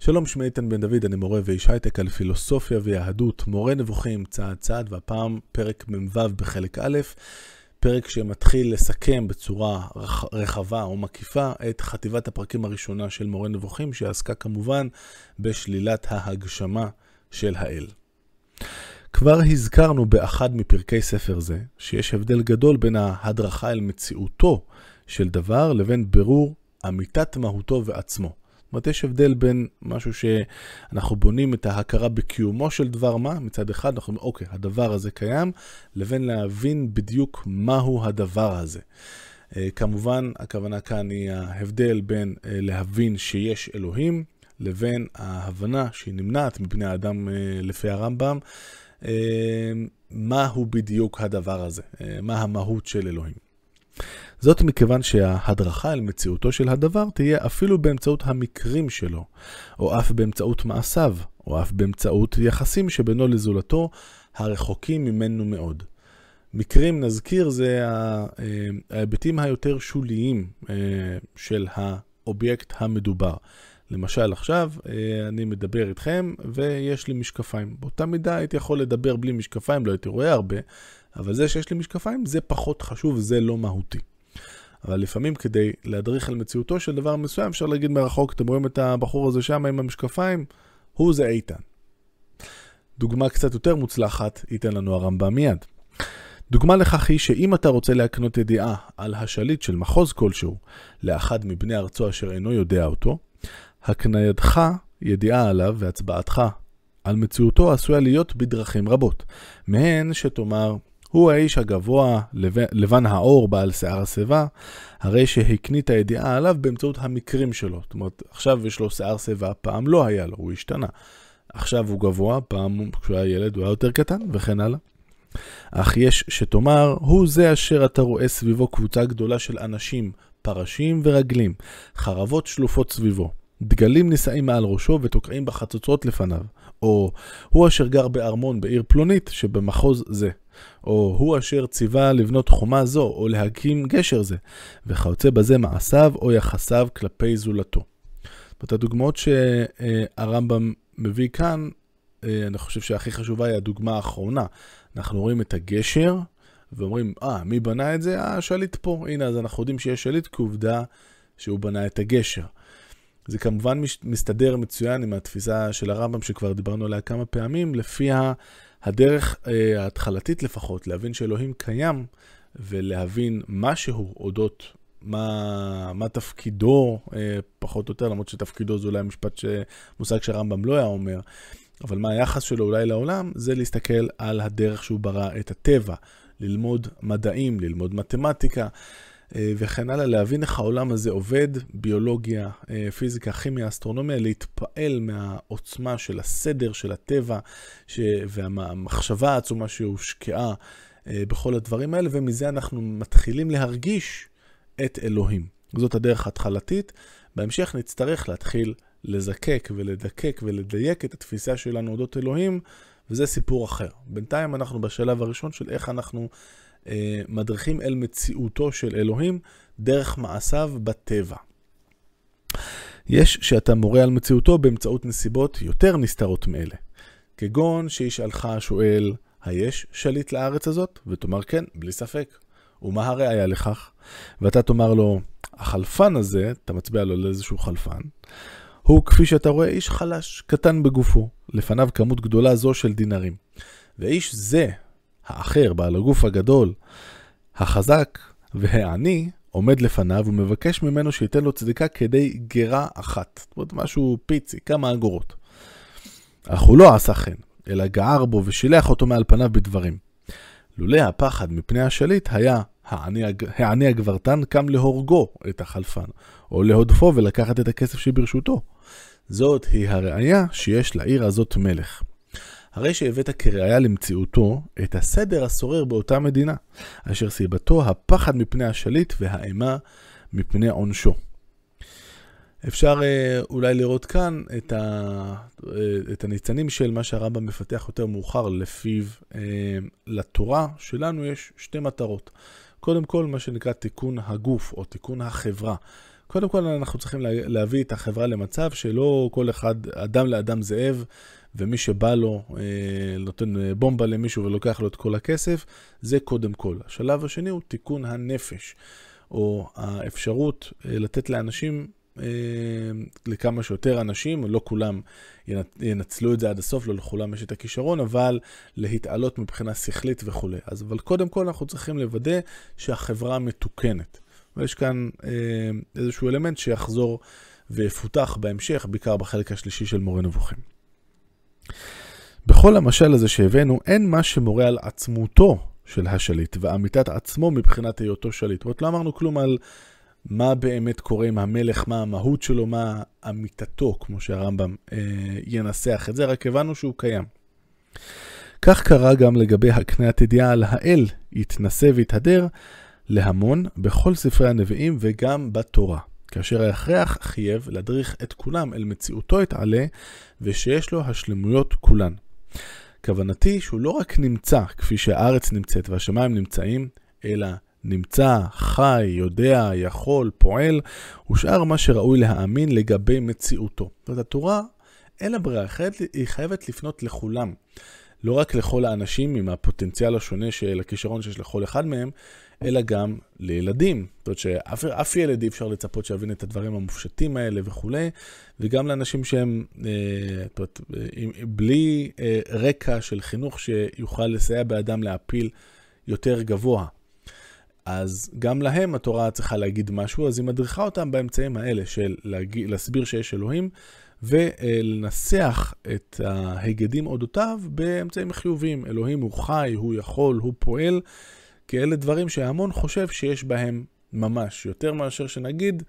שלום, שמי איתן בן דוד, אני מורה ואיש הייטק על פילוסופיה ויהדות, מורה נבוכים צעד צעד, והפעם פרק מ"ו בחלק א', פרק שמתחיל לסכם בצורה רחבה או מקיפה את חטיבת הפרקים הראשונה של מורה נבוכים, שעסקה כמובן בשלילת ההגשמה של האל. כבר הזכרנו באחד מפרקי ספר זה, שיש הבדל גדול בין ההדרכה אל מציאותו של דבר לבין בירור אמיתת מהותו ועצמו. זאת אומרת, יש הבדל בין משהו שאנחנו בונים את ההכרה בקיומו של דבר מה, מצד אחד אנחנו אומרים, אוקיי, הדבר הזה קיים, לבין להבין בדיוק מהו הדבר הזה. אה, כמובן, הכוונה כאן היא ההבדל בין אה, להבין שיש אלוהים, לבין ההבנה שהיא נמנעת מבני האדם אה, לפי הרמב"ם, מהו בדיוק הדבר הזה, מה המהות של אלוהים. זאת מכיוון שההדרכה אל מציאותו של הדבר תהיה אפילו באמצעות המקרים שלו, או אף באמצעות מעשיו, או אף באמצעות יחסים שבינו לזולתו, הרחוקים ממנו מאוד. מקרים, נזכיר, זה אה, ההיבטים היותר שוליים אה, של האובייקט המדובר. למשל עכשיו אה, אני מדבר איתכם ויש לי משקפיים. באותה מידה הייתי יכול לדבר בלי משקפיים, לא הייתי רואה הרבה, אבל זה שיש לי משקפיים זה פחות חשוב, זה לא מהותי. אבל לפעמים כדי להדריך על מציאותו של דבר מסוים, אפשר להגיד מרחוק, אתם רואים את הבחור הזה שם עם המשקפיים, הוא זה איתן. דוגמה קצת יותר מוצלחת ייתן לנו הרמב"ם מיד. דוגמה לכך היא שאם אתה רוצה להקנות ידיעה על השליט של מחוז כלשהו לאחד מבני ארצו אשר אינו יודע אותו, הקנייתך ידיעה עליו והצבעתך על מציאותו עשויה להיות בדרכים רבות. מהן שתאמר, הוא האיש הגבוה, לבן האור, בעל שיער השיבה, הרי שהקנית הידיעה עליו באמצעות המקרים שלו. זאת אומרת, עכשיו יש לו שיער שיבה, פעם לא היה לו, הוא השתנה. עכשיו הוא גבוה, פעם כשהוא היה ילד הוא היה יותר קטן, וכן הלאה. אך יש שתאמר, הוא זה אשר אתה רואה סביבו קבוצה גדולה של אנשים, פרשים ורגלים, חרבות שלופות סביבו. דגלים נישאים מעל ראשו ותוקעים בחצוצרות לפניו. או הוא אשר גר בארמון בעיר פלונית שבמחוז זה. או הוא אשר ציווה לבנות חומה זו, או להקים גשר זה, וכיוצא בזה מעשיו או יחסיו כלפי זולתו. זאת הדוגמאות שהרמב"ם מביא כאן, אה, אני חושב שהכי חשובה היא הדוגמה האחרונה. אנחנו רואים את הגשר, ואומרים, אה, מי בנה את זה? אה, השליט פה. הנה, אז אנחנו יודעים שיש שליט כעובדה שהוא בנה את הגשר. זה כמובן מסתדר מצוין עם התפיסה של הרמב"ם שכבר דיברנו עליה כמה פעמים, לפיה הדרך אה, ההתחלתית לפחות, להבין שאלוהים קיים ולהבין משהו אודות מה, מה תפקידו, אה, פחות או יותר, למרות שתפקידו זה אולי משפט, ש... מושג שהרמב"ם לא היה אומר, אבל מה היחס שלו אולי לעולם, זה להסתכל על הדרך שהוא ברא את הטבע, ללמוד מדעים, ללמוד מתמטיקה. אה, וכן הלאה, להבין איך העולם הזה עובד, ביולוגיה, אה, פיזיקה, כימיה, אסטרונומיה, להתפעל מהעוצמה של הסדר של הטבע ש... והמחשבה העצומה שהושקעה אה, בכל הדברים האלה, ומזה אנחנו מתחילים להרגיש את אלוהים. זאת הדרך ההתחלתית. בהמשך נצטרך להתחיל לזקק ולדקק ולדייק את התפיסה שלנו אודות אלוהים, וזה סיפור אחר. בינתיים אנחנו בשלב הראשון של איך אנחנו מדריכים אל מציאותו של אלוהים דרך מעשיו בטבע. יש שאתה מורה על מציאותו באמצעות נסיבות יותר נסתרות מאלה. כגון שישאלך השואל, היש שליט לארץ הזאת? ותאמר כן, בלי ספק. ומה הראיה לכך? ואתה תאמר לו, החלפן הזה, אתה מצביע לו לאיזשהו חלפן, הוא כפי שאתה רואה איש חלש, קטן בגופו, לפניו כמות גדולה זו של דינרים. ואיש זה, האחר, בעל הגוף הגדול, החזק והעני, עומד לפניו ומבקש ממנו שייתן לו צדיקה כדי גרה אחת. זאת אומרת, משהו פיצי, כמה אגורות. אך הוא לא עשה כן, אלא גער בו ושילח אותו מעל פניו בדברים. לולא הפחד מפני השליט היה העני, הגברתן קם להורגו את החלפן, או להודפו ולקחת את הכסף שברשותו. זאת היא הראיה שיש לעיר הזאת מלך. הרי שהבאת כראיה למציאותו את הסדר השורר באותה מדינה, אשר סיבתו הפחד מפני השליט והאימה מפני עונשו. אפשר אה, אולי לראות כאן את, ה, אה, את הניצנים של מה שהרמב"ם מפתח יותר מאוחר, לפיו אה, לתורה שלנו יש שתי מטרות. קודם כל, מה שנקרא תיקון הגוף או תיקון החברה. קודם כל אנחנו צריכים להביא את החברה למצב שלא כל אחד, אדם לאדם זאב, ומי שבא לו אה, נותן בומבה למישהו ולוקח לו את כל הכסף, זה קודם כל. השלב השני הוא תיקון הנפש, או האפשרות אה, לתת לאנשים אה, לכמה שיותר אנשים, לא כולם ינצלו את זה עד הסוף, לא לכולם יש את הכישרון, אבל להתעלות מבחינה שכלית וכולי. אז אבל קודם כל אנחנו צריכים לוודא שהחברה מתוקנת. ויש כאן אה, איזשהו אלמנט שיחזור ויפותח בהמשך, בעיקר בחלק השלישי של מורה נבוכים. בכל המשל הזה שהבאנו, אין מה שמורה על עצמותו של השליט ואמיתת עצמו מבחינת היותו שליט. זאת אומרת, לא אמרנו כלום על מה באמת קורה עם המלך, מה המהות שלו, מה אמיתתו, כמו שהרמב"ם אה, ינסח את זה, רק הבנו שהוא קיים. כך קרה גם לגבי הקניית ידיעה על האל, יתנשא ויתהדר להמון בכל ספרי הנביאים וגם בתורה. כאשר ההכרח חייב להדריך את כולם אל מציאותו יתעלה, ושיש לו השלמויות כולן. כוונתי שהוא לא רק נמצא כפי שהארץ נמצאת והשמיים נמצאים, אלא נמצא, חי, יודע, יכול, פועל, ושאר מה שראוי להאמין לגבי מציאותו. זאת אומרת, התורה, אין לה ברירה, היא חייבת לפנות לכולם. לא רק לכל האנשים עם הפוטנציאל השונה של הכישרון שיש לכל אחד מהם, אלא גם לילדים. זאת אומרת שאף ילד אי אפשר לצפות שיבין את הדברים המופשטים האלה וכולי, וגם לאנשים שהם אה, אומרת, בלי אה, רקע של חינוך שיוכל לסייע באדם להפיל יותר גבוה. אז גם להם התורה צריכה להגיד משהו, אז היא מדריכה אותם באמצעים האלה של להגיד, להסביר שיש אלוהים, ולנסח את ההיגדים אודותיו באמצעים חיוביים. אלוהים הוא חי, הוא יכול, הוא פועל, כי אלה דברים שההמון חושב שיש בהם ממש, יותר מאשר שנגיד,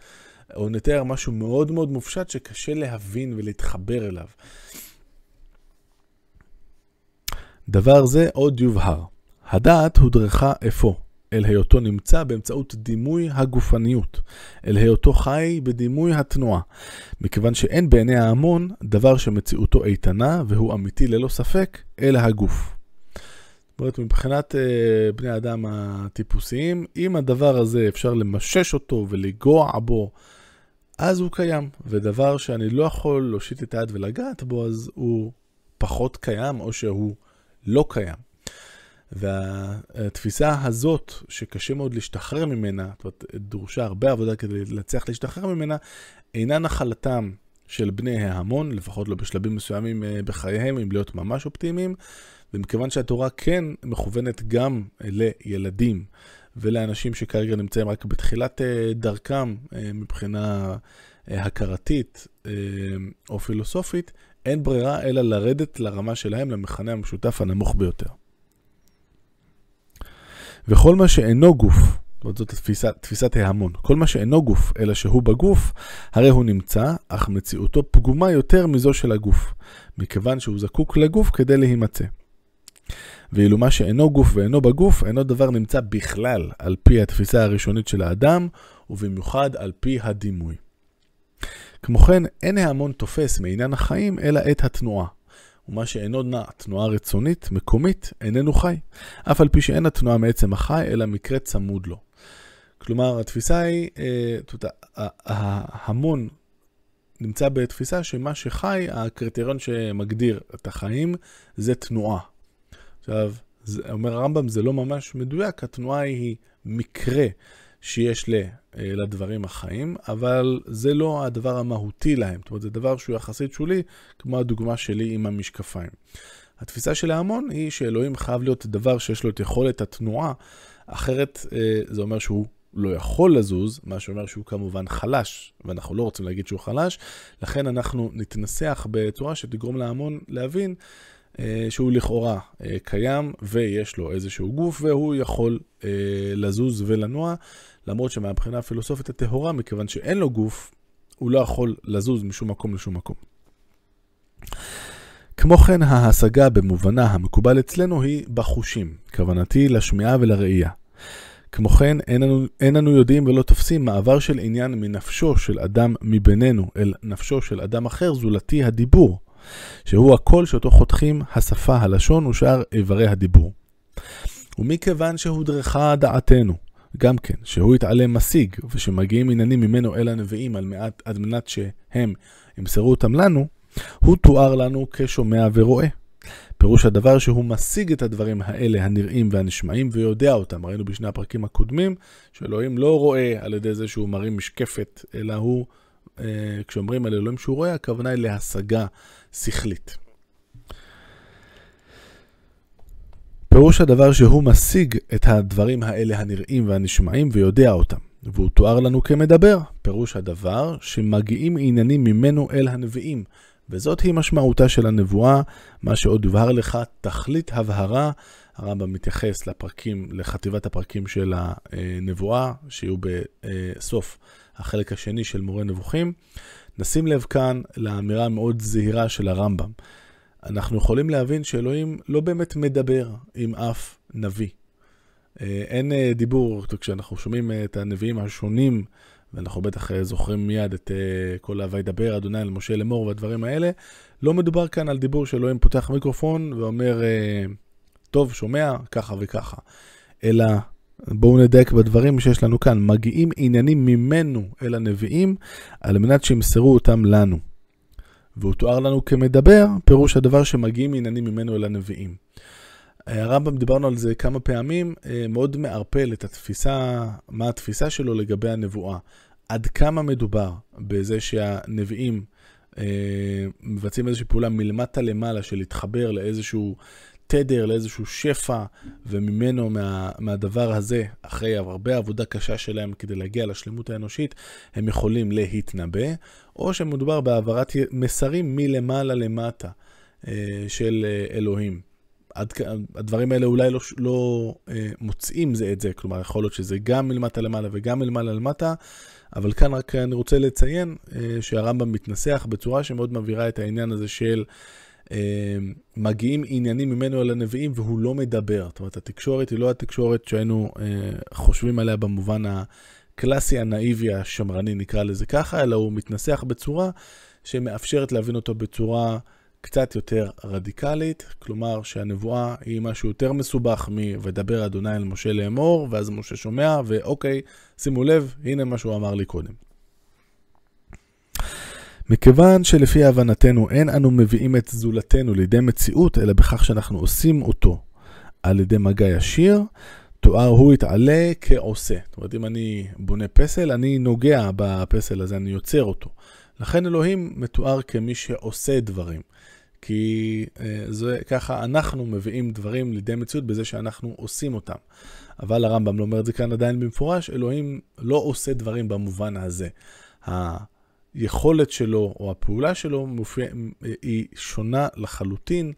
או נתאר משהו מאוד מאוד מופשט שקשה להבין ולהתחבר אליו. דבר זה עוד יובהר. הדעת הודרכה אפוא. אל היותו נמצא באמצעות דימוי הגופניות, אל היותו חי בדימוי התנועה, מכיוון שאין בעיני ההמון דבר שמציאותו איתנה והוא אמיתי ללא ספק, אלא הגוף. אומרת, מבחינת uh, בני האדם הטיפוסיים, אם הדבר הזה אפשר למשש אותו ולגוע בו, אז הוא קיים. ודבר שאני לא יכול להושיט את היד ולגעת בו, אז הוא פחות קיים או שהוא לא קיים. והתפיסה הזאת, שקשה מאוד להשתחרר ממנה, זאת אומרת, דרושה הרבה עבודה כדי להצליח להשתחרר ממנה, אינה נחלתם של בני ההמון, לפחות לא בשלבים מסוימים אה, בחייהם, אם להיות ממש אופטימיים, ומכיוון שהתורה כן מכוונת גם לילדים ולאנשים שכרגע נמצאים רק בתחילת אה, דרכם אה, מבחינה הכרתית או פילוסופית, אין ברירה אלא לרדת לרמה שלהם, למכנה המשותף הנמוך ביותר. וכל מה שאינו גוף, זאת תפיסת, תפיסת ההמון, כל מה שאינו גוף, אלא שהוא בגוף, הרי הוא נמצא, אך מציאותו פגומה יותר מזו של הגוף, מכיוון שהוא זקוק לגוף כדי להימצא. ואילו מה שאינו גוף ואינו בגוף, אינו דבר נמצא בכלל, על פי התפיסה הראשונית של האדם, ובמיוחד על פי הדימוי. כמו כן, אין ההמון תופס מעניין החיים, אלא את התנועה. ומה שאינו נע תנועה רצונית, מקומית, איננו חי. אף על פי שאין התנועה מעצם החי, אלא מקרה צמוד לו. כלומר, התפיסה היא, אה, ההמון נמצא בתפיסה שמה שחי, הקריטריון שמגדיר את החיים, זה תנועה. עכשיו, זה, אומר הרמב"ם, זה לא ממש מדויק, התנועה היא מקרה שיש ל, אה, לדברים החיים, אבל זה לא הדבר המהותי להם. זאת אומרת, זה דבר שהוא יחסית שולי, כמו הדוגמה שלי עם המשקפיים. התפיסה של ההמון היא שאלוהים חייב להיות דבר שיש לו את יכולת התנועה, אחרת אה, זה אומר שהוא לא יכול לזוז, מה שאומר שהוא כמובן חלש, ואנחנו לא רוצים להגיד שהוא חלש, לכן אנחנו נתנסח בצורה שתגרום להמון להבין שהוא לכאורה קיים ויש לו איזשהו גוף והוא יכול לזוז ולנוע, למרות שמבחינה הפילוסופית הטהורה, מכיוון שאין לו גוף, הוא לא יכול לזוז משום מקום לשום מקום. כמו כן, ההשגה במובנה המקובל אצלנו היא בחושים, כוונתי לשמיעה ולראייה. כמו כן, אין אנו, אין אנו יודעים ולא תופסים מעבר של עניין מנפשו של אדם מבינינו אל נפשו של אדם אחר, זולתי הדיבור, שהוא הקול שאותו חותכים השפה, הלשון ושאר איברי הדיבור. ומכיוון שהודרכה דעתנו, גם כן, שהוא יתעלה משיג, ושמגיעים עניינים ממנו אל הנביאים על מעט, על מנת שהם ימסרו אותם לנו, הוא תואר לנו כשומע ורואה. פירוש הדבר שהוא משיג את הדברים האלה הנראים והנשמעים ויודע אותם. ראינו בשני הפרקים הקודמים שאלוהים לא רואה על ידי זה שהוא מרים משקפת, אלא הוא, אה, כשאומרים על אלוהים שהוא רואה, הכוונה היא להשגה שכלית. פירוש הדבר שהוא משיג את הדברים האלה הנראים והנשמעים ויודע אותם, והוא תואר לנו כמדבר. פירוש הדבר שמגיעים עניינים ממנו אל הנביאים, וזאת היא משמעותה של הנבואה, מה שעוד יובהר לך, תכלית הבהרה. הרמב"ם מתייחס לפרקים, לחטיבת הפרקים של הנבואה, שיהיו בסוף החלק השני של מורה נבוכים. נשים לב כאן לאמירה מאוד זהירה של הרמב"ם. אנחנו יכולים להבין שאלוהים לא באמת מדבר עם אף נביא. אה, אין אה, דיבור, כשאנחנו שומעים את הנביאים השונים, ואנחנו בטח אה, זוכרים מיד את כל ה"וידבר אדוני אל משה לאמור" והדברים האלה, לא מדובר כאן על דיבור שאלוהים פותח מיקרופון ואומר, טוב, שומע, ככה וככה. אלא בואו נדייק בדברים שיש לנו כאן. מגיעים עניינים ממנו אל הנביאים, על מנת שימסרו אותם לנו. והוא תואר לנו כמדבר, פירוש הדבר שמגיעים עניינים ממנו אל הנביאים. הרמב"ם, דיברנו על זה כמה פעמים, אה, מאוד מערפל את התפיסה, מה התפיסה שלו לגבי הנבואה. עד כמה מדובר בזה שהנביאים אה, מבצעים איזושהי פעולה מלמטה למעלה של להתחבר לאיזשהו תדר, לאיזשהו שפע, וממנו, מה, מהדבר הזה, אחרי הרבה עבודה קשה שלהם כדי להגיע לשלמות האנושית, הם יכולים להתנבא, או שמדובר בהעברת מסרים מלמעלה למטה אה, של אה, אלוהים. עד, הדברים האלה אולי לא, לא אה, מוצאים זה את זה, כלומר, יכול להיות שזה גם מלמטה למעלה וגם מלמעלה למטה, אבל כאן רק אני רוצה לציין שהרמב"ם מתנסח בצורה שמאוד מבהירה את העניין הזה של מגיעים עניינים ממנו אל הנביאים והוא לא מדבר. זאת אומרת, התקשורת היא לא התקשורת שהיינו אה, חושבים עליה במובן הקלאסי, הנאיבי, השמרני, נקרא לזה ככה, אלא הוא מתנסח בצורה שמאפשרת להבין אותו בצורה קצת יותר רדיקלית, כלומר שהנבואה היא משהו יותר מסובך מ"ודבר אדוני אל משה לאמור", ואז משה שומע, ואוקיי, שימו לב, הנה מה שהוא אמר לי קודם. מכיוון שלפי הבנתנו אין אנו מביאים את זולתנו לידי מציאות, אלא בכך שאנחנו עושים אותו על ידי מגע ישיר, תואר הוא יתעלה כעושה. זאת אומרת, אם אני בונה פסל, אני נוגע בפסל הזה, אני יוצר אותו. לכן אלוהים מתואר כמי שעושה דברים. כי אה, זה ככה אנחנו מביאים דברים לידי מציאות בזה שאנחנו עושים אותם. אבל הרמב"ם לא אומר את זה כאן עדיין במפורש, אלוהים לא עושה דברים במובן הזה. היכולת שלו או הפעולה שלו מופיע, היא שונה לחלוטין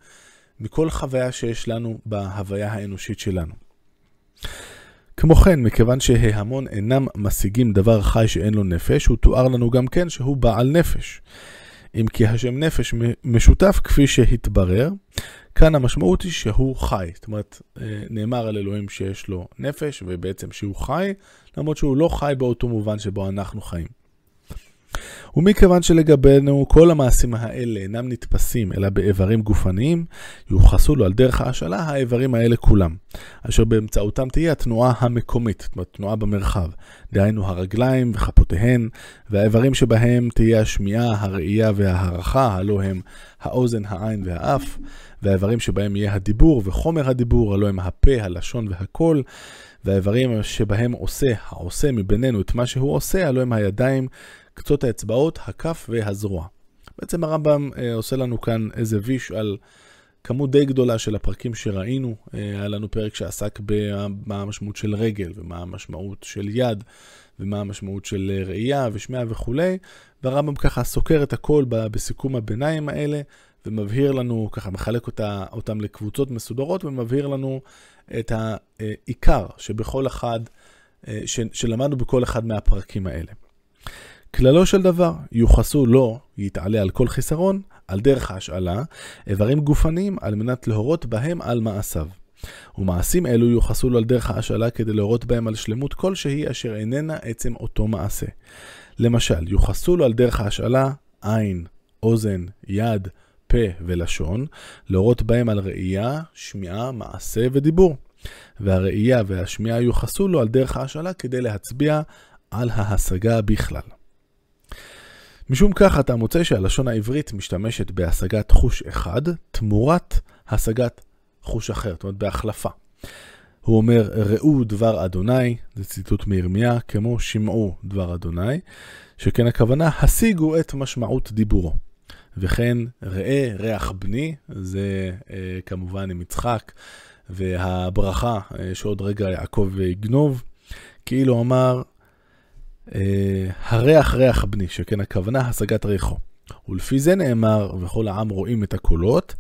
מכל חוויה שיש לנו בהוויה האנושית שלנו. כמו כן, מכיוון שההמון אינם משיגים דבר חי שאין לו נפש, הוא תואר לנו גם כן שהוא בעל נפש. אם כי השם נפש משותף כפי שהתברר, כאן המשמעות היא שהוא חי. זאת אומרת, אה, נאמר על אלוהים שיש לו נפש, ובעצם שהוא חי, למרות שהוא לא חי באותו מובן שבו אנחנו חיים. ומכיוון שלגבינו כל המעשים האלה אינם נתפסים אלא באיברים גופניים, יוחסו לו על דרך ההשאלה האיברים האלה כולם, אשר באמצעותם תהיה התנועה המקומית, זאת אומרת תנועה במרחב, דהיינו הרגליים וכפותיהן, והאיברים שבהם תהיה השמיעה, הראייה וההערכה, הלא הם האוזן, העין והאף, והאיברים שבהם יהיה הדיבור וחומר הדיבור, הלא הם הפה, הלשון והקול. והאיברים שבהם עושה העושה מבינינו את מה שהוא עושה, הלא הם הידיים, קצות האצבעות, הכף והזרוע. בעצם הרמב"ם אה, עושה לנו כאן איזה ויש על כמות די גדולה של הפרקים שראינו. אה, היה לנו פרק שעסק במה המשמעות של רגל, ומה המשמעות של יד, ומה המשמעות של אה, ראייה ושמיעה וכולי, והרמב"ם ככה סוקר את הכל בסיכום הביניים האלה, ומבהיר לנו, ככה מחלק אותה, אותם לקבוצות מסודרות, ומבהיר לנו את העיקר שבכל אחד, שלמדנו בכל אחד מהפרקים האלה. כללו של דבר, יוחסו לו, יתעלה על כל חיסרון, על דרך ההשאלה, איברים גופניים על מנת להורות בהם על מעשיו. ומעשים אלו יוחסו לו על דרך ההשאלה כדי להורות בהם על שלמות כלשהי אשר איננה עצם אותו מעשה. למשל, יוחסו לו על דרך ההשאלה עין, אוזן, יד, פה ולשון, להורות בהם על ראייה, שמיעה, מעשה ודיבור. והראייה והשמיעה יוחסו לו על דרך ההשאלה כדי להצביע על ההשגה בכלל. משום כך אתה מוצא שהלשון העברית משתמשת בהשגת חוש אחד תמורת השגת חוש אחר, זאת אומרת בהחלפה. הוא אומר, ראו דבר אדוני, זה ציטוט מירמיה, כמו שמעו דבר אדוני, שכן הכוונה, השיגו את משמעות דיבורו. וכן, ראה ריח בני, זה אה, כמובן עם יצחק, והברכה אה, שעוד רגע יעקב יגנוב, כאילו אמר, הריח ריח בני, שכן הכוונה השגת ריחו. ולפי זה נאמר, וכל העם רואים את הקולות,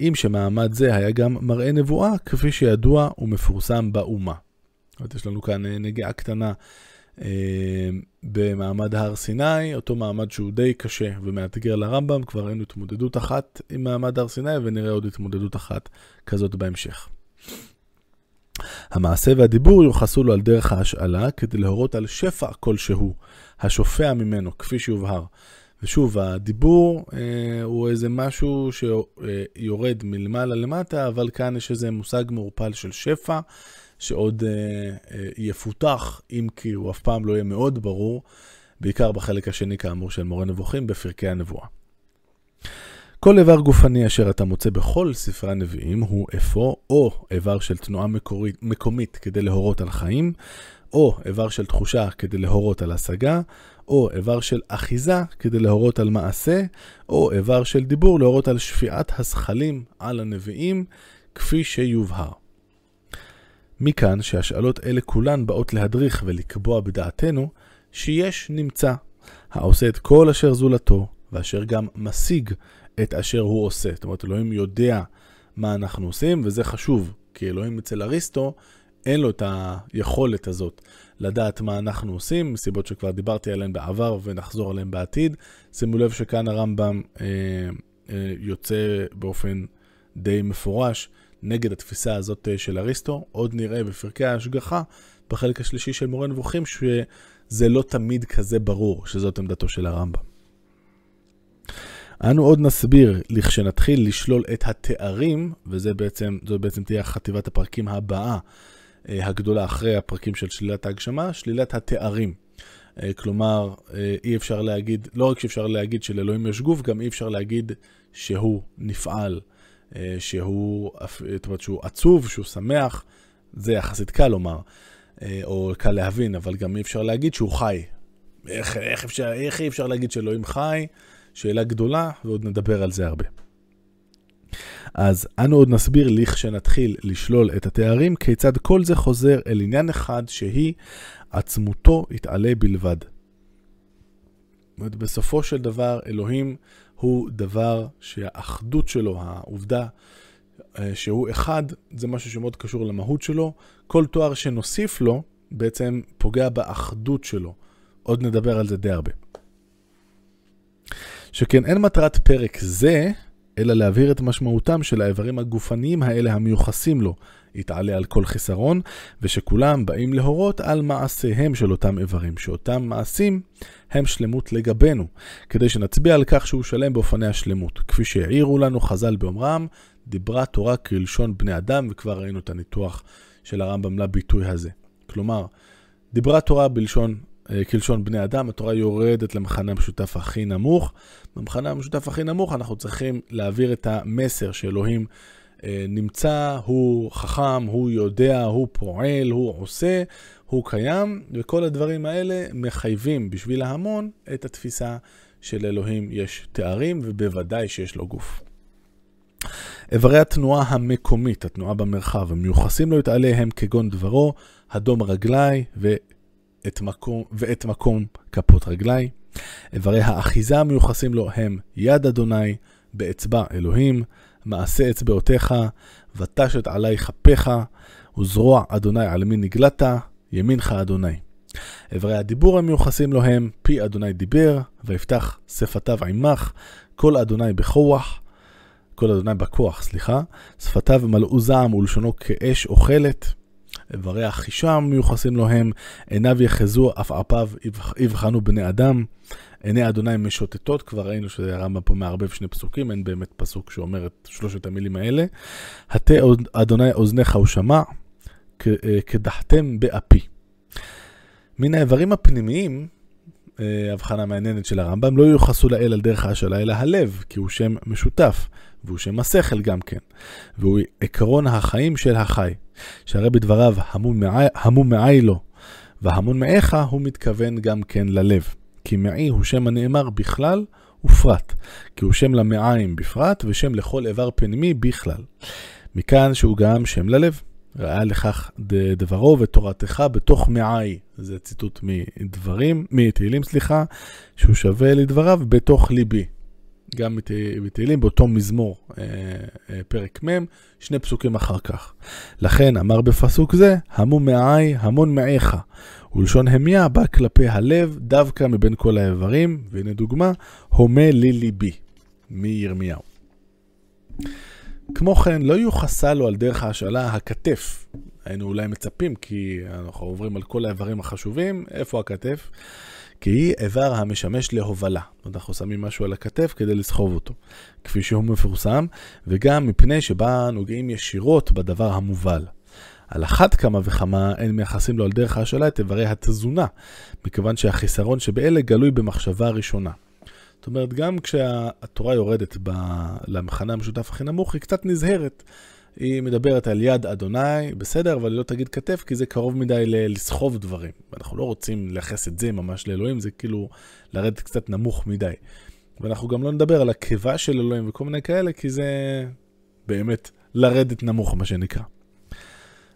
אם שמעמד זה היה גם מראה נבואה, כפי שידוע ומפורסם באומה. זאת יש לנו כאן אה, נגיעה קטנה אה, במעמד הר סיני, אותו מעמד שהוא די קשה ומאתגר לרמב"ם, כבר ראינו התמודדות אחת עם מעמד הר סיני ונראה עוד התמודדות אחת כזאת בהמשך. המעשה והדיבור יוחסו לו על דרך ההשאלה כדי להורות על שפע כלשהו, השופע ממנו, כפי שיובהר. ושוב, הדיבור אה, הוא איזה משהו שיורד מלמעלה למטה, אבל כאן יש איזה מושג מעורפל של שפע, שעוד אה, אה, יפותח, אם כי הוא אף פעם לא יהיה מאוד ברור, בעיקר בחלק השני, כאמור, של מורה נבוכים, בפרקי הנבואה. כל איבר גופני אשר אתה מוצא בכל ספרי הנביאים הוא אפוא או איבר של תנועה מקורית, מקומית כדי להורות על חיים, או איבר של תחושה כדי להורות על השגה, או איבר של אחיזה כדי להורות על מעשה, או איבר של דיבור להורות על שפיעת הזכלים על הנביאים, כפי שיובהר. מכאן שהשאלות אלה כולן באות להדריך ולקבוע בדעתנו שיש נמצא, העושה את כל אשר זולתו, ואשר גם משיג את אשר הוא עושה. זאת אומרת, אלוהים יודע מה אנחנו עושים, וזה חשוב, כי אלוהים אצל אריסטו, אין לו את היכולת הזאת לדעת מה אנחנו עושים, מסיבות שכבר דיברתי עליהן בעבר ונחזור עליהן בעתיד. שימו לב שכאן הרמב"ם אה, אה, יוצא באופן די מפורש נגד התפיסה הזאת אה, של אריסטו. עוד נראה בפרקי ההשגחה, בחלק השלישי של מורה נבוכים, שזה לא תמיד כזה ברור שזאת עמדתו של הרמב"ם. אנו עוד נסביר לכשנתחיל לשלול את התארים, וזו בעצם, בעצם תהיה חטיבת הפרקים הבאה אה, הגדולה אחרי הפרקים של שלילת ההגשמה, שלילת התארים. אה, כלומר, אה, אי אפשר להגיד, לא רק שאפשר להגיד שלאלוהים יש גוף, גם אי אפשר להגיד שהוא נפעל, שהוא, זאת אומרת, שהוא עצוב, שהוא שמח, זה יחסית קל לומר, או קל להבין, אבל גם אי אפשר להגיד שהוא חי. איך, איך, אפשר, איך אי אפשר להגיד שאלוהים חי? שאלה גדולה, ועוד נדבר על זה הרבה. אז אנו עוד נסביר לכשנתחיל לשלול את התארים, כיצד כל זה חוזר אל עניין אחד שהיא עצמותו יתעלה בלבד. אומרת, בסופו של דבר, אלוהים הוא דבר שהאחדות שלו, העובדה אה, שהוא אחד, זה משהו שמאוד קשור למהות שלו. כל תואר שנוסיף לו, בעצם פוגע באחדות שלו. עוד נדבר על זה די הרבה. שכן אין מטרת פרק זה, אלא להבהיר את משמעותם של האיברים הגופניים האלה המיוחסים לו, יתעלה על כל חיסרון, ושכולם באים להורות על מעשיהם של אותם איברים, שאותם מעשים הם שלמות לגבינו, כדי שנצביע על כך שהוא שלם באופני השלמות. כפי שהעירו לנו חז"ל באומרם, דיברה תורה כלשון בני אדם, וכבר ראינו את הניתוח של הרמב"ם לביטוי הזה. כלומר, דיברה תורה בלשון כלשון בני אדם, התורה יורדת למחנה המשותף הכי נמוך. במחנה המשותף הכי נמוך אנחנו צריכים להעביר את המסר שאלוהים אה, נמצא, הוא חכם, הוא יודע, הוא פועל, הוא עושה, הוא קיים, וכל הדברים האלה מחייבים בשביל ההמון את התפיסה של אלוהים יש תארים, ובוודאי שיש לו גוף. איברי התנועה המקומית, התנועה במרחב, המיוחסים לו את עליהם כגון דברו, הדום רגלי ו... את מקום, ואת מקום כפות רגלי. איברי האחיזה המיוחסים לו הם יד אדוני, באצבע אלוהים, מעשה אצבעותיך, ותשת עלי כפיך, וזרוע אדוני על מי נגלת, ימינך אדוני. איברי הדיבור המיוחסים לו הם פי אדוני דיבר, ויפתח שפתיו עמך, כל אדוני בכוח, כל אדוני בכוח, סליחה, שפתיו מלאו זעם ולשונו כאש אוכלת. איברי החישה מיוחסים לו הם, עיניו יחזו, עפעפיו יבחנו בני אדם, עיני אדוני משוטטות, כבר ראינו שהרמב"ם פה מערבב שני פסוקים, אין באמת פסוק שאומר את שלושת המילים האלה. הטה אדוני אוזניך הוא שמע, קדחתם באפי. מן האיברים הפנימיים, אה, הבחנה מעניינת של הרמב"ם, לא יוחסו לאל על דרך ההשאלה, אלא הלב, כי הוא שם משותף, והוא שם השכל גם כן, והוא עקרון החיים של החי, שהרי בדבריו המום מעי לו והמון מעיך, הוא מתכוון גם כן ללב. כי מעי הוא שם הנאמר בכלל ופרט, כי הוא שם למעיים בפרט ושם לכל איבר פנימי בכלל. מכאן שהוא גם שם ללב. ראה לכך דברו ותורתך בתוך מעי. זה ציטוט מדברים, מתהילים, סליחה, שהוא שווה לדבריו בתוך ליבי. גם בתהילים באותו מזמור, אה, אה, פרק מ', שני פסוקים אחר כך. לכן אמר בפסוק זה, המום מעי, המון מעיך. ולשון המיה בא כלפי הלב דווקא מבין כל האיברים, והנה דוגמה, הומה לי ליבי, מירמיהו. כמו כן, לא יוחסה לו על דרך ההשאלה הכתף. היינו אולי מצפים, כי אנחנו עוברים על כל האיברים החשובים, איפה הכתף? כי היא איבר המשמש להובלה. אנחנו שמים משהו על הכתף כדי לסחוב אותו, כפי שהוא מפורסם, וגם מפני שבה נוגעים ישירות בדבר המובל. על אחת כמה וכמה אין מייחסים לו על דרך ההשאלה את איברי התזונה, מכיוון שהחיסרון שבאלה גלוי במחשבה הראשונה. אומרת, גם כשהתורה יורדת ב... למחנה המשותף הכי נמוך, היא קצת נזהרת. היא מדברת על יד אדוני, בסדר, אבל היא לא תגיד כתף, כי זה קרוב מדי ל- לסחוב דברים. אנחנו לא רוצים לייחס את זה ממש לאלוהים, זה כאילו לרדת קצת נמוך מדי. ואנחנו גם לא נדבר על הקיבה של אלוהים וכל מיני כאלה, כי זה באמת לרדת נמוך, מה שנקרא.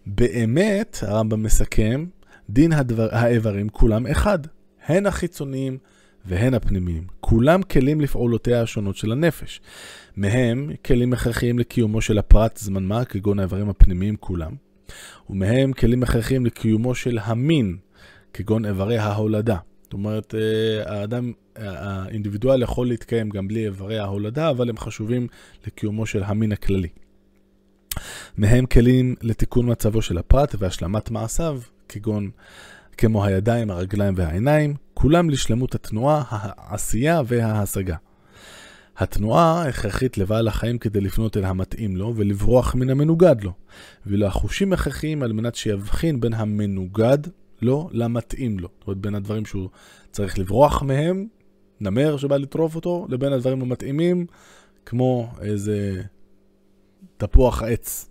באמת, הרמב"ם מסכם, דין הדבר, האיברים כולם אחד, הן החיצוניים והן הפנימיים. כולם כלים לפעולותיה השונות של הנפש. מהם כלים הכרחיים לקיומו של הפרט זמן מה, כגון האיברים הפנימיים כולם. ומהם כלים הכרחיים לקיומו של המין, כגון איברי ההולדה. זאת אומרת, אה, האדם, האינדיבידואל יכול להתקיים גם בלי איברי ההולדה, אבל הם חשובים לקיומו של המין הכללי. מהם כלים לתיקון מצבו של הפרט והשלמת מעשיו, כגון כמו הידיים, הרגליים והעיניים, כולם לשלמות התנועה, העשייה וההשגה. התנועה הכרחית לבעל החיים כדי לפנות אל המתאים לו ולברוח מן המנוגד לו, ואילו החושים הכרחיים על מנת שיבחין בין המנוגד לו למתאים לו. זאת אומרת, בין הדברים שהוא צריך לברוח מהם, נמר שבא לטרוף אותו, לבין הדברים המתאימים, כמו איזה תפוח עץ.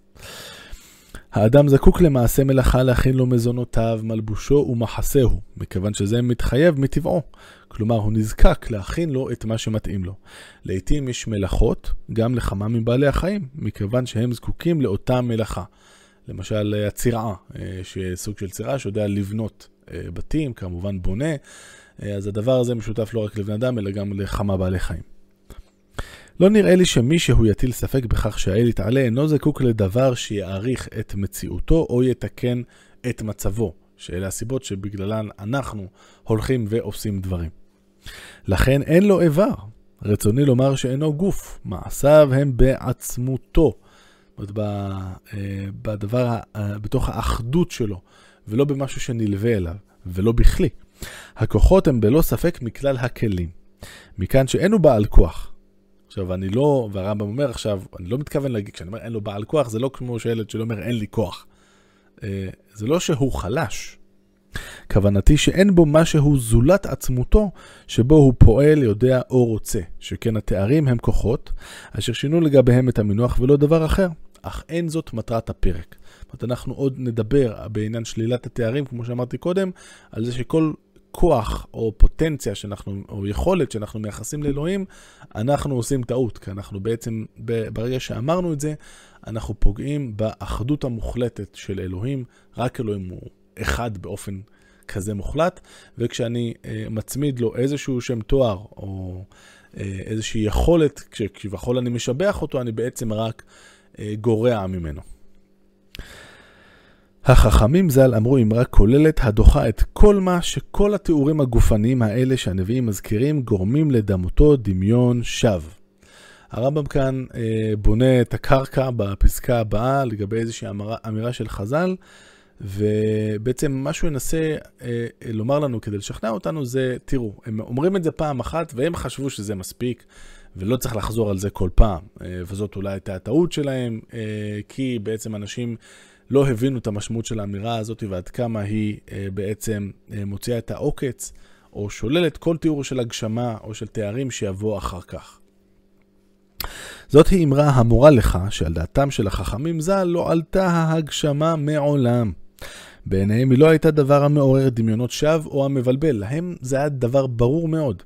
האדם זקוק למעשה מלאכה להכין לו מזונותיו, מלבושו ומחסהו, מכיוון שזה מתחייב מטבעו. כלומר, הוא נזקק להכין לו את מה שמתאים לו. לעתים יש מלאכות גם לכמה מבעלי החיים, מכיוון שהם זקוקים לאותה מלאכה. למשל, הצירעה, אה, סוג של צירעה שיודע לבנות אה, בתים, כמובן בונה, אה, אז הדבר הזה משותף לא רק לבן אדם, אלא גם לכמה בעלי חיים. לא נראה לי שמישהו יטיל ספק בכך שהאל יתעלה אינו זקוק לדבר שיעריך את מציאותו או יתקן את מצבו, שאלה הסיבות שבגללן אנחנו הולכים ועושים דברים. לכן אין לו איבר. רצוני לומר שאינו גוף, מעשיו הם בעצמותו. זאת אה, בדבר, בתוך האחדות שלו, ולא במשהו שנלווה אליו, ולא בכלי. הכוחות הם בלא ספק מכלל הכלים. מכאן שאין הוא בעל כוח, עכשיו, אני לא, והרמב"ם אומר עכשיו, אני לא מתכוון להגיד, כשאני אומר אין לו בעל כוח, זה לא כמו שילד שלא אומר אין לי כוח. אה, זה לא שהוא חלש. כוונתי שאין בו משהו זולת עצמותו, שבו הוא פועל, יודע או רוצה, שכן התארים הם כוחות, אשר שינו לגביהם את המינוח ולא דבר אחר. אך אין זאת מטרת הפרק. זאת אומרת, אנחנו עוד נדבר בעניין שלילת התארים, כמו שאמרתי קודם, על זה שכל כוח או פוטנציה שאנחנו, או יכולת שאנחנו מייחסים לאלוהים, אנחנו עושים טעות, כי אנחנו בעצם, ברגע שאמרנו את זה, אנחנו פוגעים באחדות המוחלטת של אלוהים, רק אלוהים הוא אחד באופן כזה מוחלט, וכשאני אה, מצמיד לו איזשהו שם תואר, או אה, איזושהי יכולת, כשכביכול אני משבח אותו, אני בעצם רק אה, גורע ממנו. החכמים ז"ל אמרו אמרה כוללת הדוחה את כל מה שכל התיאורים הגופניים האלה שהנביאים מזכירים גורמים לדמותו דמיון שווא. הרמב"ם כאן אה, בונה את הקרקע בפסקה הבאה לגבי איזושהי אמירה, אמירה של חז"ל, ובעצם מה שהוא ינסה אה, לומר לנו כדי לשכנע אותנו זה, תראו, הם אומרים את זה פעם אחת והם חשבו שזה מספיק. ולא צריך לחזור על זה כל פעם, אה, וזאת אולי הייתה הטעות שלהם, אה, כי בעצם אנשים לא הבינו את המשמעות של האמירה הזאת ועד כמה היא אה, בעצם אה, מוציאה את העוקץ, או שוללת כל תיאור של הגשמה או של תארים שיבוא אחר כך. זאת היא אמרה המורה לך שעל דעתם של החכמים ז"ל לא עלתה ההגשמה מעולם. בעיניהם היא לא הייתה דבר המעורר דמיונות שווא או המבלבל, להם זה היה דבר ברור מאוד.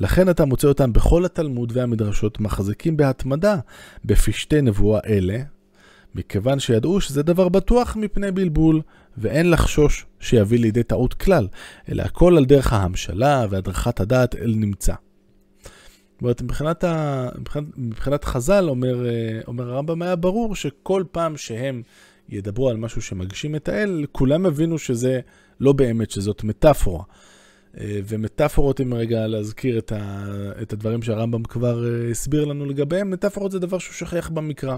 לכן אתה מוצא אותם בכל התלמוד והמדרשות מחזיקים בהתמדה בפשטי נבואה אלה, מכיוון שידעו שזה דבר בטוח מפני בלבול, ואין לחשוש שיביא לידי טעות כלל, אלא הכל על דרך ההמשלה והדרכת הדעת אל נמצא. זאת אומרת, מבחינת, ה... מבחינת, מבחינת חז"ל, אומר, אה, אומר הרמב"ם, היה ברור שכל פעם שהם ידברו על משהו שמגשים את האל, כולם הבינו שזה לא באמת, שזאת מטאפורה. אה, ומטאפורות, אם רגע להזכיר את, ה, את הדברים שהרמב"ם כבר אה, הסביר לנו לגביהם, מטאפורות זה דבר שהוא שכיח במקרא.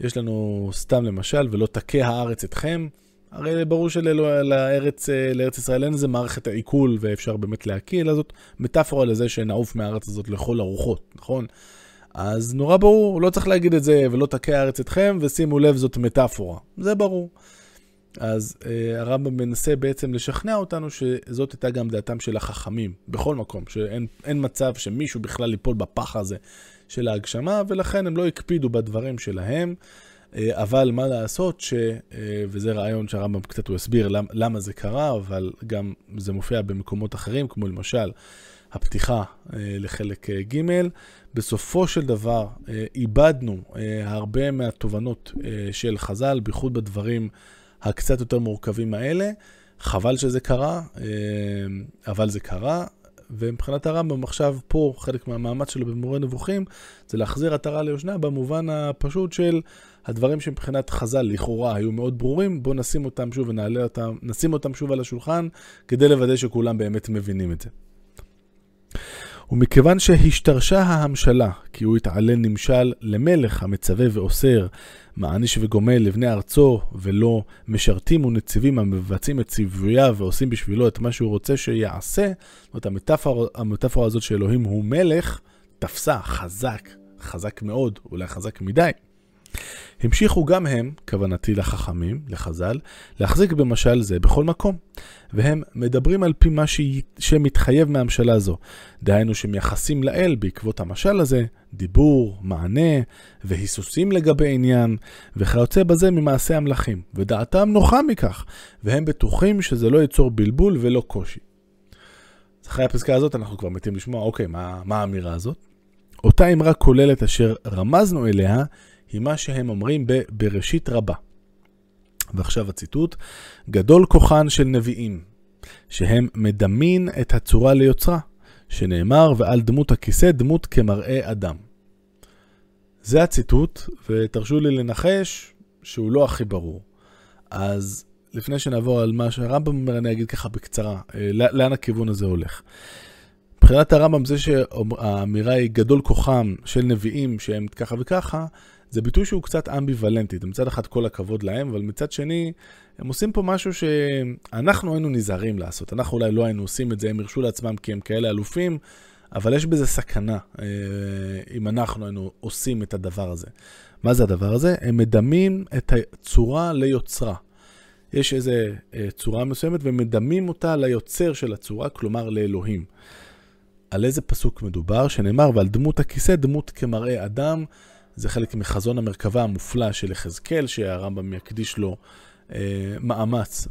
יש לנו סתם למשל, ולא תכה הארץ אתכם. הרי ברור שלארץ לארץ ישראל אין איזה מערכת העיכול ואפשר באמת להקיא, אלא זאת מטאפורה לזה שנעוף מהארץ הזאת לכל הרוחות, נכון? אז נורא ברור, לא צריך להגיד את זה, ולא תכה הארץ אתכם, ושימו לב, זאת מטאפורה. זה ברור. אז אה, הרמב"ם מנסה בעצם לשכנע אותנו שזאת הייתה גם דעתם של החכמים, בכל מקום, שאין מצב שמישהו בכלל ייפול בפח הזה של ההגשמה, ולכן הם לא הקפידו בדברים שלהם. אה, אבל מה לעשות, ש, אה, וזה רעיון שהרמב"ם קצת הוא הסביר למ, למה זה קרה, אבל גם זה מופיע במקומות אחרים, כמו למשל הפתיחה אה, לחלק ג', בסופו של דבר איבדנו הרבה מהתובנות של חז"ל, בייחוד בדברים הקצת יותר מורכבים האלה. חבל שזה קרה, אבל זה קרה. ומבחינת הרמב"ם עכשיו פה, חלק מהמאמץ שלו במורה נבוכים, זה להחזיר עטרה ליושנה במובן הפשוט של הדברים שמבחינת חז"ל לכאורה היו מאוד ברורים, בואו נשים אותם שוב ונעלה אותם, נשים אותם שוב על השולחן, כדי לוודא שכולם באמת מבינים את זה. ומכיוון שהשתרשה ההמשלה, כי הוא התעלה נמשל למלך המצווה ואוסר, מעניש וגומל לבני ארצו, ולא משרתים ונציבים המבצעים את ציווייו ועושים בשבילו את מה שהוא רוצה שיעשה, זאת אומרת, המטאפורה, המטאפורה הזאת שאלוהים הוא מלך, תפסה חזק, חזק מאוד, אולי חזק מדי. המשיכו גם הם, כוונתי לחכמים, לחז"ל, להחזיק במשל זה בכל מקום. והם מדברים על פי מה שמתחייב מהמשלה זו. דהיינו שמייחסים לאל בעקבות המשל הזה, דיבור, מענה והיסוסים לגבי עניין, וכיוצא בזה ממעשה המלכים. ודעתם נוחה מכך, והם בטוחים שזה לא ייצור בלבול ולא קושי. אחרי הפסקה הזאת אנחנו כבר מתים לשמוע, אוקיי, מה, מה האמירה הזאת? אותה אמרה כוללת אשר רמזנו אליה, היא מה שהם אומרים בבראשית רבה. ועכשיו הציטוט, גדול כוחן של נביאים, שהם מדמין את הצורה ליוצרה, שנאמר, ועל דמות הכיסא דמות כמראה אדם. זה הציטוט, ותרשו לי לנחש שהוא לא הכי ברור. אז לפני שנעבור על מה שהרמב"ם אומר, אני אגיד ככה בקצרה, אה, לאן הכיוון הזה הולך. מבחינת הרמב"ם זה שהאמירה היא גדול כוחם של נביאים שהם ככה וככה, זה ביטוי שהוא קצת אמביוולנטי. מצד אחד כל הכבוד להם, אבל מצד שני, הם עושים פה משהו שאנחנו היינו נזהרים לעשות. אנחנו אולי לא היינו עושים את זה, הם הרשו לעצמם כי הם כאלה אלופים, אבל יש בזה סכנה אה, אם אנחנו היינו עושים את הדבר הזה. מה זה הדבר הזה? הם מדמים את הצורה ליוצרה. יש איזו אה, צורה מסוימת ומדמים אותה ליוצר של הצורה, כלומר לאלוהים. על איזה פסוק מדובר? שנאמר, ועל דמות הכיסא דמות כמראה אדם. זה חלק מחזון המרכבה המופלא של יחזקאל, שהרמב"ם יקדיש לו אה, מאמץ,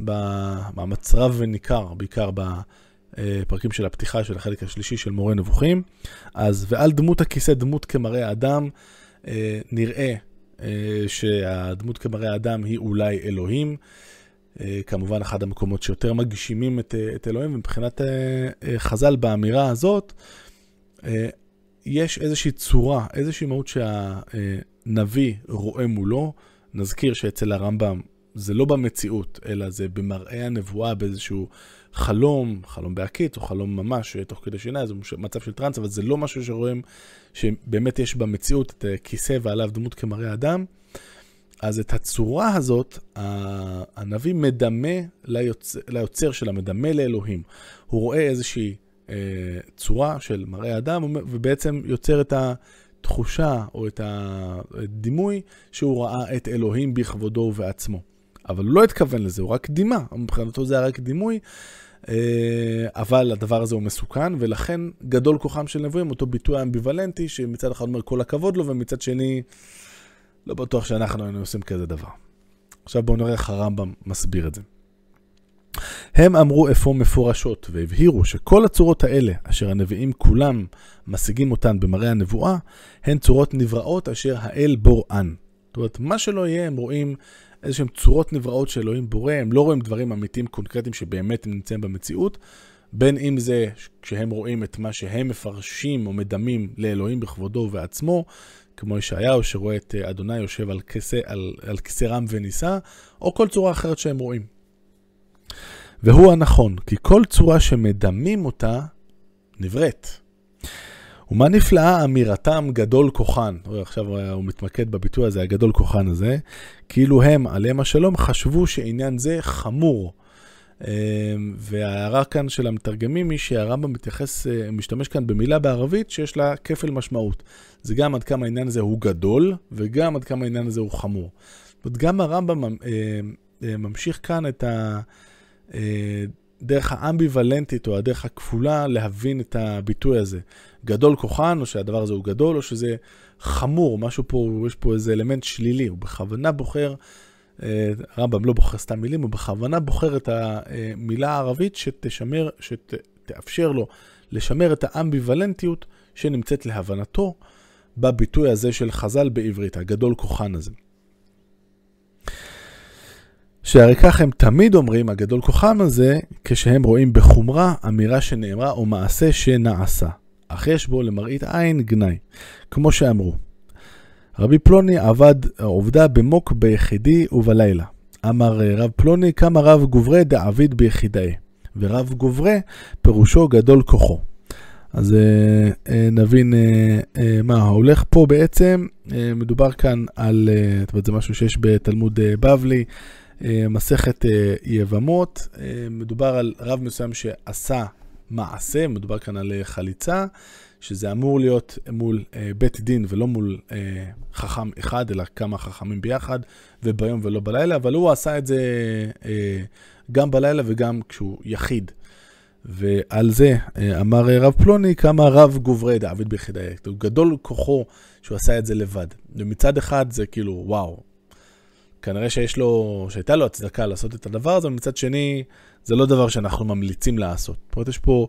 מאמץ רב וניכר, בעיקר בפרקים של הפתיחה של החלק השלישי של מורה נבוכים. אז ועל דמות הכיסא דמות כמראה אדם, אה, נראה אה, שהדמות כמראה אדם היא אולי אלוהים. אה, כמובן אחד המקומות שיותר מגשימים את, אה, את אלוהים, ומבחינת אה, חז"ל באמירה הזאת, יש איזושהי צורה, איזושהי מהות שהנביא רואה מולו. נזכיר שאצל הרמב"ם זה לא במציאות, אלא זה במראה הנבואה באיזשהו חלום, חלום בהקיץ או חלום ממש תוך כדי שינה, זה מצב של טראנס, אבל זה לא משהו שרואים שבאמת יש במציאות את כיסא ועליו דמות כמראה אדם. אז את הצורה הזאת, הנביא מדמה ליוצר, ליוצר שלה, מדמה לאלוהים. הוא רואה איזושהי צורה של מראה אדם, ובעצם יוצר את התחושה או את הדימוי שהוא ראה את אלוהים בכבודו ובעצמו. אבל הוא לא התכוון לזה, הוא רק דימה, מבחינתו זה היה רק דימוי, אה, אבל הדבר הזה הוא מסוכן, ולכן גדול כוחם של נבואים, אותו ביטוי אמביוולנטי, שמצד אחד אומר כל הכבוד לו, ומצד שני, לא בטוח שאנחנו היינו עושים כזה דבר. עכשיו בואו נראה איך הרמב"ם מסביר את זה. הם אמרו אפוא מפורשות והבהירו שכל הצורות האלה, אשר הנביאים כולם משיגים אותן במראה הנבואה, הן צורות נבראות אשר האל בוראן. זאת אומרת, מה שלא יהיה, הם רואים איזשהם צורות נבראות שאלוהים בורא, הם לא רואים דברים אמיתיים קונקרטיים שבאמת נמצאים במציאות, בין אם זה כשהם רואים את מה שהם מפרשים או מדמים לאלוהים בכבודו ובעצמו, כמו ישעיהו שרואה את אדוני יושב על כיסא, על, על כיסא רם ונישא, או כל צורה אחרת שהם רואים. והוא הנכון, כי כל צורה שמדמים אותה נבראת. ומה נפלאה אמירתם גדול כוחן. עכשיו הוא מתמקד בביטוי הזה, הגדול כוחן הזה, כאילו הם, עליהם השלום, חשבו שעניין זה חמור. אמ, וההערה כאן של המתרגמים היא שהרמב"ם מתייחס, אה, משתמש כאן במילה בערבית שיש לה כפל משמעות. זה גם עד כמה העניין הזה הוא גדול, וגם עד כמה העניין הזה הוא חמור. זאת אומרת, גם הרמב"ם אה, אה, ממשיך כאן את ה... דרך האמביוולנטית או הדרך הכפולה להבין את הביטוי הזה. גדול כוחן, או שהדבר הזה הוא גדול, או שזה חמור, משהו פה, יש פה איזה אלמנט שלילי, הוא בכוונה בוחר, אה, הרמב"ם לא בוחר סתם מילים, הוא בכוונה בוחר את המילה הערבית שתשמר, שתאפשר לו לשמר את האמביוולנטיות שנמצאת להבנתו בביטוי הזה של חז"ל בעברית, הגדול כוחן הזה. שהרי כך הם תמיד אומרים, הגדול כוחם הזה, כשהם רואים בחומרה אמירה שנאמרה או מעשה שנעשה. אך יש בו למראית עין גנאי, כמו שאמרו. רבי פלוני עבד עובדה במוק ביחידי ובלילה. אמר רב פלוני, כמה רב גוברי דעביד ביחידאי. ורב גוברי פירושו גדול כוחו. אז אה, אה, נבין אה, אה, מה הולך פה בעצם. אה, מדובר כאן על, אה, זאת אומרת זה משהו שיש בתלמוד אה, בבלי, אה, מסכת אה, יבמות, אה, מדובר על רב מסוים שעשה מעשה, מדובר כאן על חליצה, שזה אמור להיות מול בית דין ולא מול חכם אחד, אלא כמה חכמים ביחד, וביום ולא בלילה, אבל הוא עשה את זה גם בלילה וגם כשהוא יחיד. ועל זה אמר רב פלוני, כמה רב גוברי דעביד ביחידאי. גדול כוחו שהוא עשה את זה לבד. ומצד אחד זה כאילו, וואו, כנראה שיש לו, שהייתה לו הצדקה לעשות את הדבר הזה, ומצד שני, זה לא דבר שאנחנו ממליצים לעשות. זאת אומרת, יש פה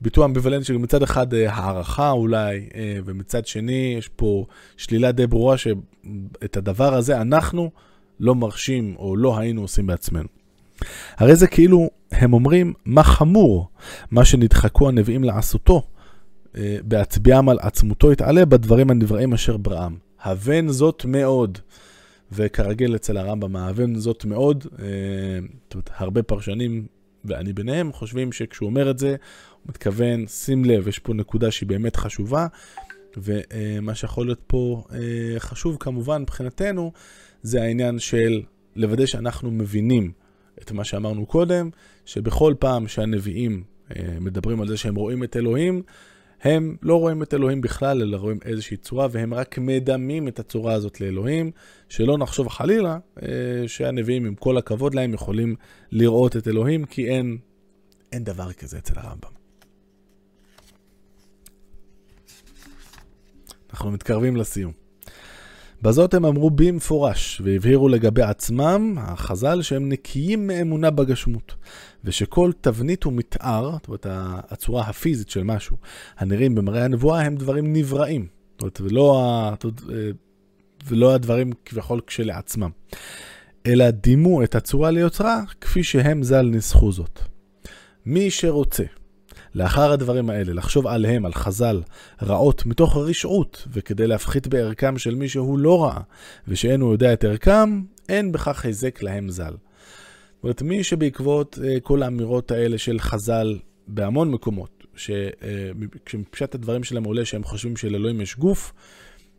ביטוי אמביוולנטי שמצד אחד אה, הערכה אולי, אה, ומצד שני יש פה שלילה די ברורה שאת הדבר הזה אנחנו לא מרשים או לא היינו עושים בעצמנו. הרי זה כאילו, הם אומרים, מה חמור, מה שנדחקו הנביאים לעשותו, אה, בהצביעם על עצמותו יתעלה בדברים הנבראים אשר בראם. הבן זאת מאוד. וכרגיל אצל הרמב"ם האבן זאת מאוד, אה, זאת אומרת, הרבה פרשנים, ואני ביניהם, חושבים שכשהוא אומר את זה, הוא מתכוון, שים לב, יש פה נקודה שהיא באמת חשובה, ומה שיכול להיות פה אה, חשוב כמובן מבחינתנו, זה העניין של לוודא שאנחנו מבינים את מה שאמרנו קודם, שבכל פעם שהנביאים אה, מדברים על זה שהם רואים את אלוהים, הם לא רואים את אלוהים בכלל, אלא רואים איזושהי צורה, והם רק מדמים את הצורה הזאת לאלוהים. שלא נחשוב חלילה אה, שהנביאים, עם כל הכבוד להם, יכולים לראות את אלוהים, כי אין, אין דבר כזה אצל הרמב"ם. אנחנו מתקרבים לסיום. בזאת הם אמרו במפורש, והבהירו לגבי עצמם, החז"ל, שהם נקיים מאמונה בגשמות, ושכל תבנית ומתאר, זאת אומרת, הצורה הפיזית של משהו, הנראים במראה הנבואה, הם דברים נבראים. זאת אומרת, ולא, אה, ולא הדברים כביכול כשלעצמם, אלא דימו את הצורה ליוצרה כפי שהם ז"ל ניסחו זאת. מי שרוצה לאחר הדברים האלה, לחשוב עליהם, על חז"ל, רעות מתוך רשעות, וכדי להפחית בערכם של מי שהוא לא רע, ושאין הוא יודע את ערכם, אין בכך היזק להם ז"ל. זאת אומרת, מי שבעקבות uh, כל האמירות האלה של חז"ל בהמון מקומות, שכשמפשט uh, הדברים שלהם עולה שהם חושבים שלאלוהים יש גוף,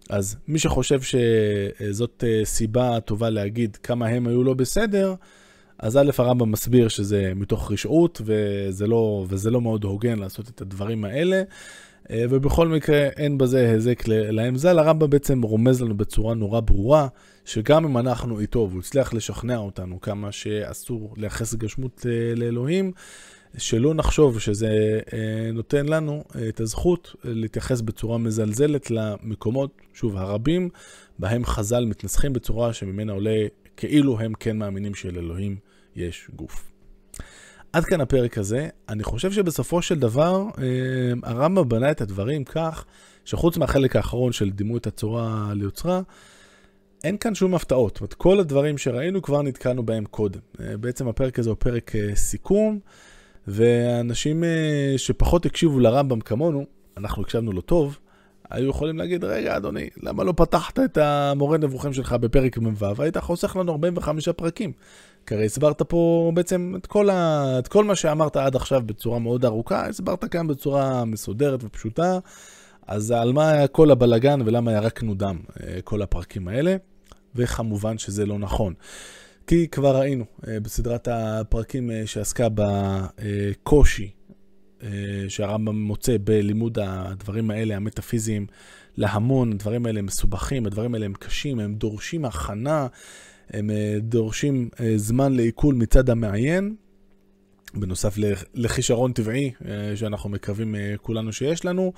אז מי שחושב שזאת uh, סיבה טובה להגיד כמה הם היו לא בסדר, אז א', הרמב"ם מסביר שזה מתוך רשעות, וזה לא, וזה לא מאוד הוגן לעשות את הדברים האלה. ובכל מקרה אין בזה היזק להם ז"ל. הרמב"ם בעצם רומז לנו בצורה נורא ברורה, שגם אם אנחנו איתו והוא הצליח לשכנע אותנו כמה שאסור לייחס גשמות לאלוהים, שלא נחשוב שזה נותן לנו את הזכות להתייחס בצורה מזלזלת למקומות, שוב, הרבים, בהם חז"ל מתנסחים בצורה שממנה עולה כאילו הם כן מאמינים שלאלוהים יש גוף. עד כאן הפרק הזה. אני חושב שבסופו של דבר, הרמב"ם בנה את הדברים כך, שחוץ מהחלק האחרון של דימו את הצורה ליוצרה, אין כאן שום הפתעות. זאת אומרת, כל הדברים שראינו כבר נתקענו בהם קודם. בעצם הפרק הזה הוא פרק סיכום. ואנשים אה, שפחות הקשיבו לרמב"ם כמונו, אנחנו הקשבנו לו טוב, היו יכולים להגיד, רגע, אדוני, למה לא פתחת את המורה נבוכים שלך בפרק מ"ו? היית חוסך לנו 45 פרקים. כי הרי הסברת פה בעצם את כל, ה... את כל מה שאמרת עד עכשיו בצורה מאוד ארוכה, הסברת כאן בצורה מסודרת ופשוטה. אז על מה היה כל הבלגן ולמה ירקנו דם, אה, כל הפרקים האלה? וכמובן שזה לא נכון. כי כבר ראינו אה, בסדרת הפרקים אה, שעסקה בקושי שהרמב"ם מוצא בלימוד הדברים האלה, המטאפיזיים, להמון, הדברים האלה הם מסובכים, הדברים האלה הם קשים, הם דורשים הכנה, הם דורשים זמן לעיכול מצד המעיין, בנוסף לכישרון טבעי שאנחנו מקווים כולנו שיש לנו.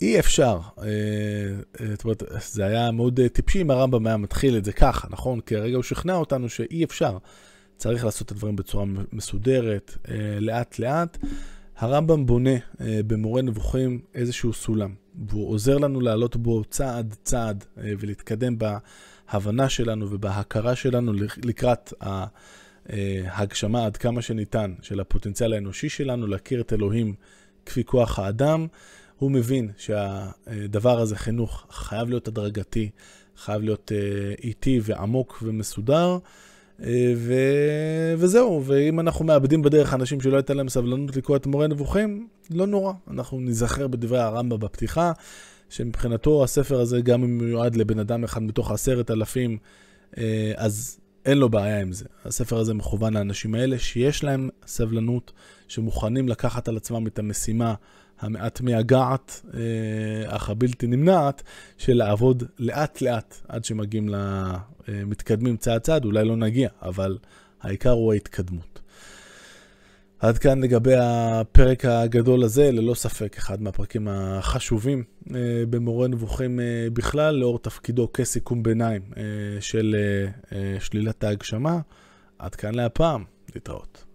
אי אפשר, אה, אה, זאת אומרת, זה היה מאוד אה, טיפשי אם הרמב"ם היה מתחיל את זה ככה, נכון? כי הרגע הוא שכנע אותנו שאי אפשר. צריך לעשות את הדברים בצורה מסודרת, לאט לאט. הרמב"ם בונה במורה נבוכים איזשהו סולם, והוא עוזר לנו לעלות בו צעד צעד ולהתקדם בהבנה שלנו ובהכרה שלנו לקראת ההגשמה עד כמה שניתן של הפוטנציאל האנושי שלנו, להכיר את אלוהים כפי כוח האדם. הוא מבין שהדבר הזה, חינוך, חייב להיות הדרגתי, חייב להיות אה, איטי ועמוק ומסודר. אה, ו... וזהו, ואם אנחנו מאבדים בדרך אנשים שלא הייתה להם סבלנות לקרוא את מורה נבוכים, לא נורא. אנחנו ניזכר בדברי הרמב"ם בפתיחה, שמבחינתו הספר הזה, גם אם מיועד לבן אדם אחד מתוך עשרת אלפים, אה, אז אין לו בעיה עם זה. הספר הזה מכוון לאנשים האלה שיש להם סבלנות, שמוכנים לקחת על עצמם את המשימה המעט מייגעת, אה, אך הבלתי נמנעת, של לעבוד לאט לאט עד שמגיעים למתקדמים צעד צעד, אולי לא נגיע, אבל העיקר הוא ההתקדמות. עד כאן לגבי הפרק הגדול הזה, ללא ספק אחד מהפרקים החשובים אה, במורה נבוכים אה, בכלל, לאור תפקידו כסיכום ביניים של שלילת ההגשמה. עד כאן להפעם, להתראות.